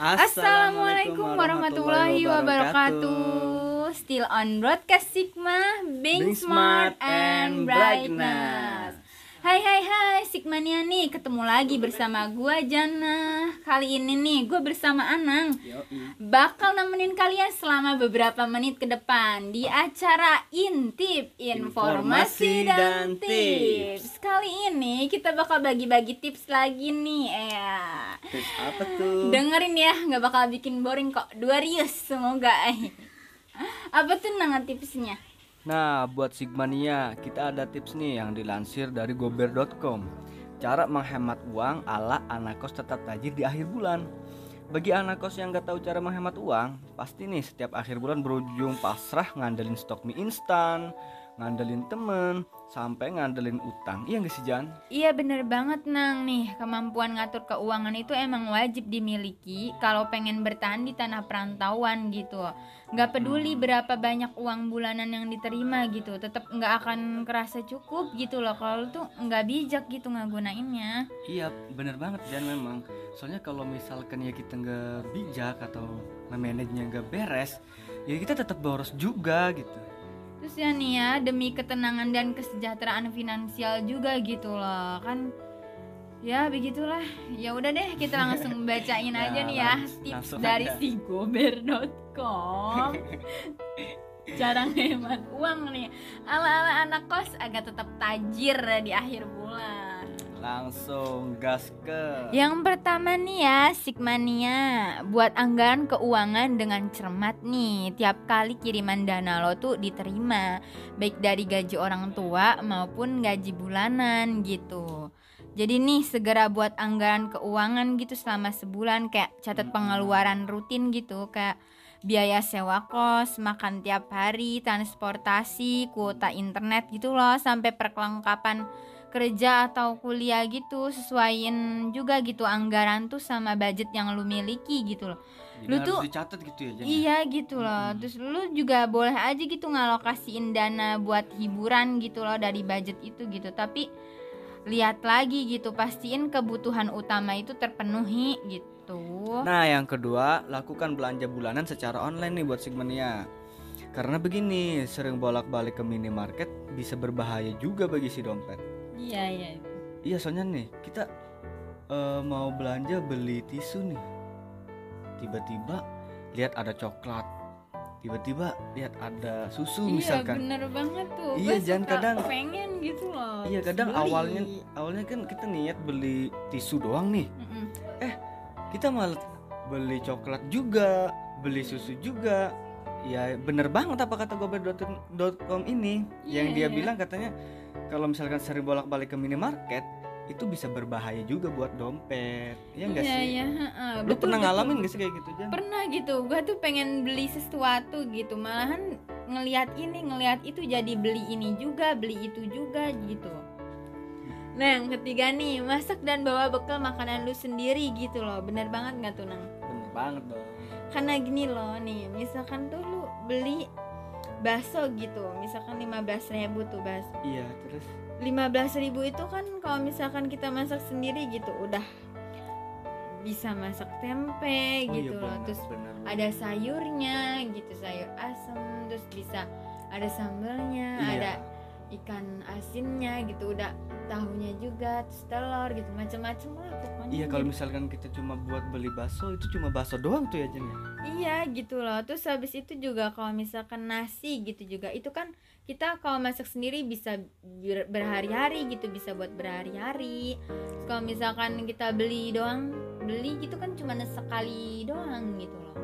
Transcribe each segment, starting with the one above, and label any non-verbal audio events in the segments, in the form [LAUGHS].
Assalamualaikum warahmatullahi wabarakatuh. Still on broadcast Sigma, being, Being smart and brightness. Hai hai hai Sigmania nih ketemu lagi bersama gua Jana. Kali ini nih gue bersama Anang bakal nemenin kalian selama beberapa menit ke depan di acara Intip Informasi Informasi dan dan Tips. Kali ini kita bakal bagi-bagi tips lagi nih, ya. Tips apa tuh? Dengerin ya, nggak bakal bikin boring kok. Dua rius semoga. [LAUGHS] Apa tuh nama tipsnya? Nah, buat Sigmania, kita ada tips nih yang dilansir dari gober.com. Cara menghemat uang ala anak kos tetap tajir di akhir bulan. Bagi anak kos yang gak tahu cara menghemat uang, pasti nih setiap akhir bulan berujung pasrah ngandelin stok mie instan, ngandelin temen, sampai ngandelin utang. Iya gak sih Jan? Iya bener banget Nang nih Kemampuan ngatur keuangan itu emang wajib dimiliki Kalau pengen bertahan di tanah perantauan gitu Gak peduli berapa banyak uang bulanan yang diterima gitu Tetap nggak akan kerasa cukup gitu loh Kalau tuh nggak bijak gitu ngegunainnya Iya, bener banget Jan memang. Soalnya kalau misalkan ya kita nggak bijak atau nge-manage-nya nggak beres, ya kita tetap boros juga gitu. Terus ya nih ya demi ketenangan dan kesejahteraan finansial juga gitu loh kan? Ya begitulah. Ya udah deh kita langsung [LAUGHS] bacain Ya, aja nih ya tips dari aja. sigober.com cara [LAUGHS] hemat uang nih. Ala-ala anak kos agar tetap tajir di akhir bulan Langsung gas ke. Yang pertama nih ya, Sigmania. Buat anggaran keuangan dengan cermat nih. Tiap kali kiriman dana lo tuh diterima. Baik dari gaji orang tua maupun gaji bulanan gitu. Jadi nih segera buat anggaran keuangan gitu selama sebulan. Kayak catat pengeluaran rutin gitu Kayak biaya sewa kos, makan tiap hari, transportasi, kuota internet gitu loh. Sampai perkelengkapan kerja atau kuliah gitu sesuaiin juga gitu anggaran tuh sama budget yang lu miliki gitu loh Jadi lu harus tuh- dicatat gitu ya Jan. iya gitu loh Mm-mm. terus lu juga boleh aja gitu ngalokasiin dana buat hiburan gitu loh dari budget itu gitu tapi lihat lagi gitu pastiin kebutuhan utama itu terpenuhi gitu Nah, yang kedua, lakukan belanja bulanan secara online nih buat Sigmania. Karena begini, sering bolak-balik ke minimarket bisa berbahaya juga bagi si dompet. Iya iya Iya. Soalnya nih kita eh, mau belanja beli tisu nih. Tiba-tiba lihat ada coklat. Tiba-tiba lihat ada susu iya misalkan. bener banget tuh. Iya, jangan kadang- pengen gitu loh Iya kadang beli. awalnya awalnya kan kita niat beli tisu doang nih. Mm-mm. Kita malah beli coklat juga Beli susu juga. Ya bener banget apa kata gober.com ini. Yang Iya, dia iya. bilang katanya Kalau misalkan sering bolak-balik ke minimarket Itu bisa berbahaya juga buat dompet Iya enggak iya sih? iya heeh. Lu Betul, pernah betul. ngalamin gak sih kayak gitu Jan? pernah gitu gua tuh pengen beli sesuatu gitu malahan ngelihat ini ngelihat itu jadi beli ini juga beli itu juga gitu nah yang ketiga nih masak dan bawa bekal makanan lu sendiri gitu loh bener banget nggak tuh nang Bener banget dong karena gini loh nih misalkan tuh lu beli bakso gitu misalkan 15.000 ribu tuh bakso Iya terus 15.000 ribu itu kan kalau misalkan kita masak sendiri gitu udah bisa masak tempe Oh gitu iya, loh bener, terus bener. ada sayurnya gitu sayur asem terus bisa ada sambelnya Iya. ada ikan asinnya gitu udah tahunya juga terus telur gitu macam-macam lah pokoknya. Iya kalau misalkan kita cuma buat beli bakso Itu cuma bakso doang tuh ya Jan ya? iya gitu loh. Terus habis itu juga kalau misalkan nasi gitu juga itu kan kita kalau masak sendiri bisa ber- berhari-hari gitu bisa buat berhari-hari. Kalau misalkan kita beli doang beli gitu kan cuma sekali doang gitu loh.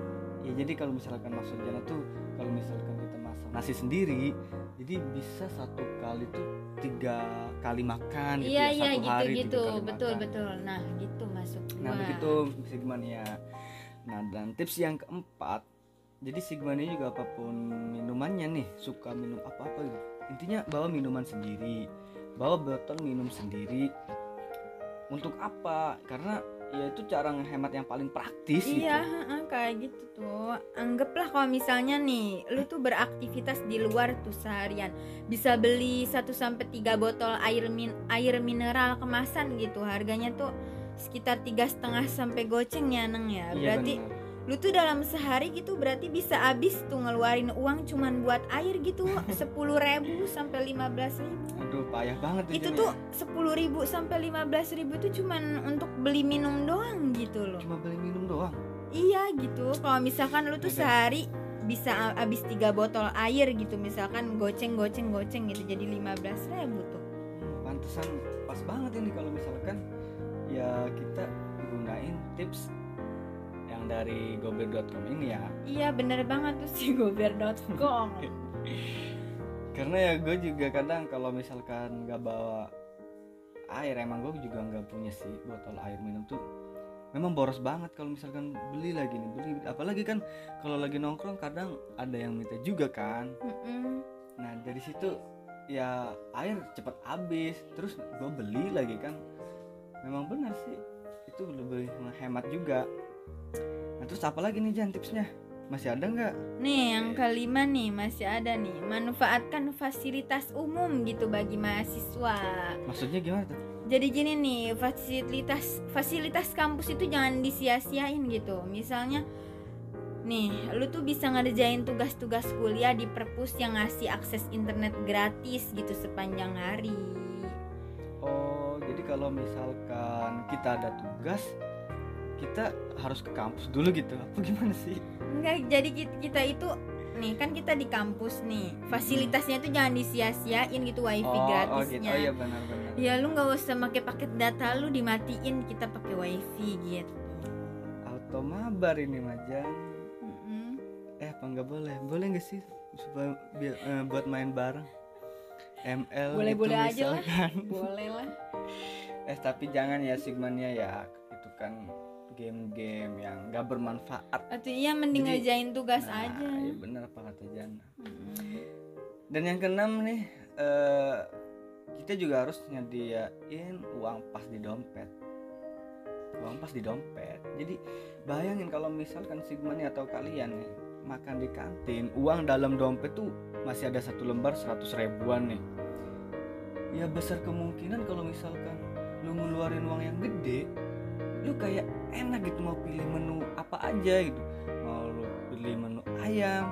Ya jadi kalau misalkan maksud Jana tuh Kalau misalkan kita masak nasi sendiri Jadi bisa satu kali tuh tiga kali makan gitu iya ya, iya satu gitu hari tiga gitu kali betul makan. betul nah gitu masuk Nah gua. begitu Sigmania Nah dan tips yang keempat Jadi Sigmania juga apa pun minumannya nih Suka minum apa-apa gitu Intinya bawa minuman sendiri Bawa botol minum sendiri Untuk apa? Karena ya itu cara ngehemat yang paling praktis iya gitu. heeh, kayak gitu tuh. Anggaplah kalau misalnya nih lu tuh beraktivitas di luar tuh seharian. Bisa beli 1 sampai 3 botol air min air mineral kemasan gitu. Harganya tuh sekitar tiga setengah sampai goceng ya neng ya. Iya, berarti benar. Lu tuh dalam sehari gitu berarti bisa habis tuh ngeluarin uang cuman buat air gitu [LAUGHS] sepuluh ribu sampai lima belas ribu. Aduh payah banget itu tuh sepuluh ribu sampai lima belas ribu tuh cuman untuk beli minum doang gitu loh. Cuma beli minum doang? Iya gitu kalau misalkan lu tuh Oke. sehari bisa habis tiga botol air gitu misalkan goceng goceng goceng gitu jadi lima belas ribu tuh. Hmm, pantesan pas banget ini kalau misalkan ya kita gunain tips yang dari gober.com ini ya? Iya bener banget tuh si gober.com [LAUGHS] karena ya gue juga kadang kalau misalkan nggak bawa air emang gue juga nggak punya sih botol air minum tuh. Memang boros banget kalau misalkan beli lagi nih beli. Apalagi kan kalau lagi nongkrong kadang ada yang minta juga kan. Mm-mm. nah dari situ ya air cepet habis terus gue beli lagi kan. Memang benar sih itu lebih menghemat juga nah terus apa lagi nih Jan tipsnya masih ada nggak Nih yang kelima nih masih ada nih manfaatkan fasilitas umum gitu bagi mahasiswa. maksudnya gimana tuh Jadi gini nih fasilitas fasilitas kampus itu jangan disia-siain gitu. Misalnya nih lu tuh bisa ngerjain tugas-tugas kuliah di perpus yang ngasih akses internet gratis gitu sepanjang hari. Oh, jadi kalau misalkan kita ada tugas, kita harus ke kampus dulu gitu. [LAUGHS] Apa gimana sih? Enggak, jadi kita, itu nih kan kita di kampus nih. Fasilitasnya itu jangan disia-siain gitu wifi oh, oh gratisnya. gitu. Oh iya benar-benar. Ya lu nggak usah pakai paket data lu dimatiin kita pakai wifi gitu. Auto mabar ini Majan. Mm-mm. Eh, apa nggak boleh? Boleh nggak sih supaya biar eh, buat main bareng? ML gitu Boleh-boleh aja lah. Boleh lah. [LAUGHS] Eh, tapi jangan ya Sigmania ya. Itu kan game-game yang nggak bermanfaat. Atau iya mending Jadi- ngerjain tugas Nah, aja. Iya benar apa kata Jana. Mm. Dan yang keenam nih, eh, kita juga harus nyediain uang pas di dompet. Uang pas di dompet. Jadi bayangin kalau misalkan Sigma nih atau kalian nih makan di kantin, uang dalam dompet tuh masih ada satu lembar 100 ribuan nih. Ya besar kemungkinan kalau misalkan lu ngeluarin uang yang gede, lu kayak enak gitu mau pilih menu apa aja gitu. Mau lu beli menu ayam,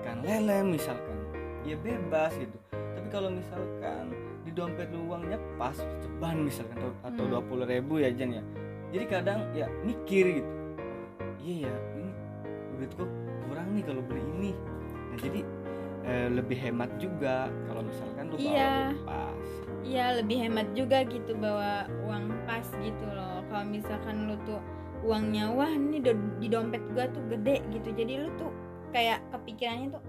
ikan lele misalkan ya bebas gitu tapi kalau misalkan di dompet lu uangnya pas ceban misalkan atau- Hmm. dua puluh ribu ya Jan ya jadi kadang ya mikir gitu iya ya ini duit kok kurang nih kalau beli ini nah jadi eh, lebih hemat juga kalau misalkan lu bawa Iya. pas Iya lebih hemat juga gitu bawa uang pas gitu loh. Kalau misalkan lu tuh uangnya wah ini di dompet gua tuh gede gitu. Jadi lu tuh kayak kepikirannya tuh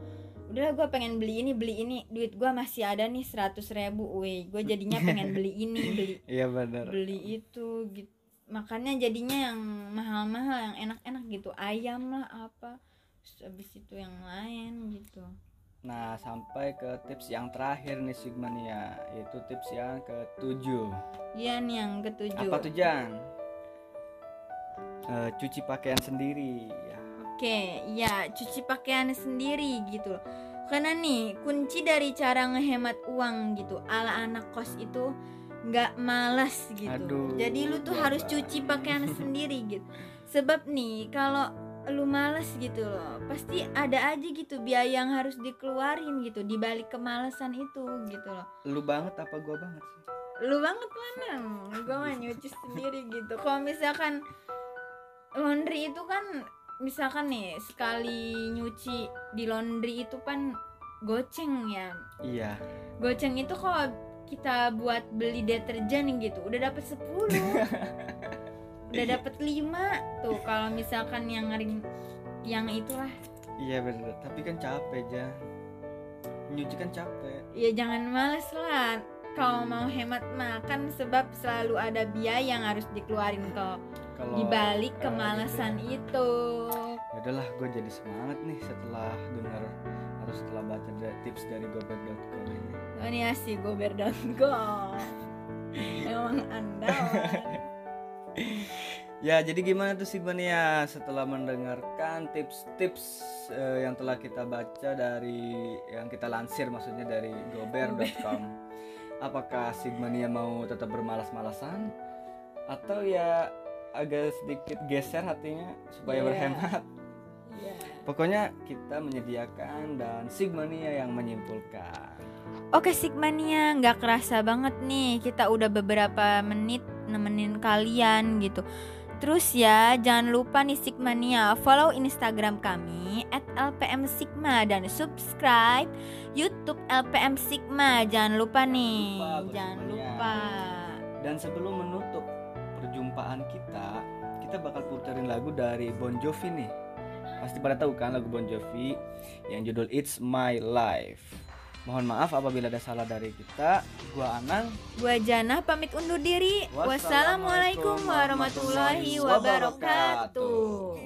udahlah gua pengen beli ini beli ini. Duit gua masih ada nih seratus ribu weh. Gue jadinya pengen beli ini beli [LAUGHS] iya benar beli itu gitu makanya jadinya yang mahal-mahal yang enak-enak gitu. Ayam lah apa Terus habis itu yang lain gitu. Nah sampai ke tips yang terakhir nih Sigmania yaitu tips yang ketujuh. Iya nih yang ketujuh. Apa tuh Jan Eh, cuci pakaian sendiri ya Oke, ya cuci pakaian sendiri gitu. Karena nih kunci dari cara ngehemat uang gitu. Ala anak kos itu nggak malas gitu. Aduh, Jadi lu tuh gawat. harus cuci pakaian [LAUGHS] sendiri gitu. Sebab nih kalau lu males gitu loh, pasti ada aja gitu biaya yang harus dikeluarin gitu di balik kemalasan itu gitu loh. lu banget apa gua banget sih Lu banget mana? Gue mah nyuci sendiri gitu. Kalau misalkan laundry itu kan misalkan nih sekali nyuci di laundry itu kan goceng ya. iya. Goceng itu kalau kita buat beli deterjen gitu udah dapat 10 [LAUGHS] udah dapat 5 tuh kalau misalkan yang ngering yang itulah. Iya bener. Tapi kan capek Jan nyuci kan capek. Ya jangan males lah kalau mau hemat makan sebab selalu ada biaya yang harus dikeluarin ke kalau dibalik kemalasan gitu itu. Ya udahlah gue jadi semangat nih setelah dengar harus setelah baca tips dari gobek.com ini. Oh, ini asli gober.com [LAUGHS] emang andalan Ya, jadi gimana tuh Sigmania setelah mendengarkan tips-tips eh, yang telah kita baca dari yang kita lansir maksudnya dari gober.com. Apakah Sigmania mau tetap bermalas-malasan atau ya agak sedikit geser hatinya supaya Iya. berhemat. Iya. Pokoknya kita menyediakan dan Sigmania yang menyimpulkan. Oke Sigmania, nggak kerasa banget nih kita udah beberapa menit nemenin kalian gitu. Terus ya jangan lupa nih Sigmania follow Instagram kami at LPM Sigma dan subscribe YouTube LPM Sigma. Jangan lupa nih, lupa, jangan lupa. Dan sebelum menutup perjumpaan kita, kita bakal puterin lagu dari Bon Jovi nih. Pasti pada tahu kan lagu Bon Jovi yang judul It's My Life. Mohon maaf apabila ada salah dari kita. Gua Anang. Gua Jana pamit undur diri. Wassalamualaikum warahmatullahi wabarakatuh.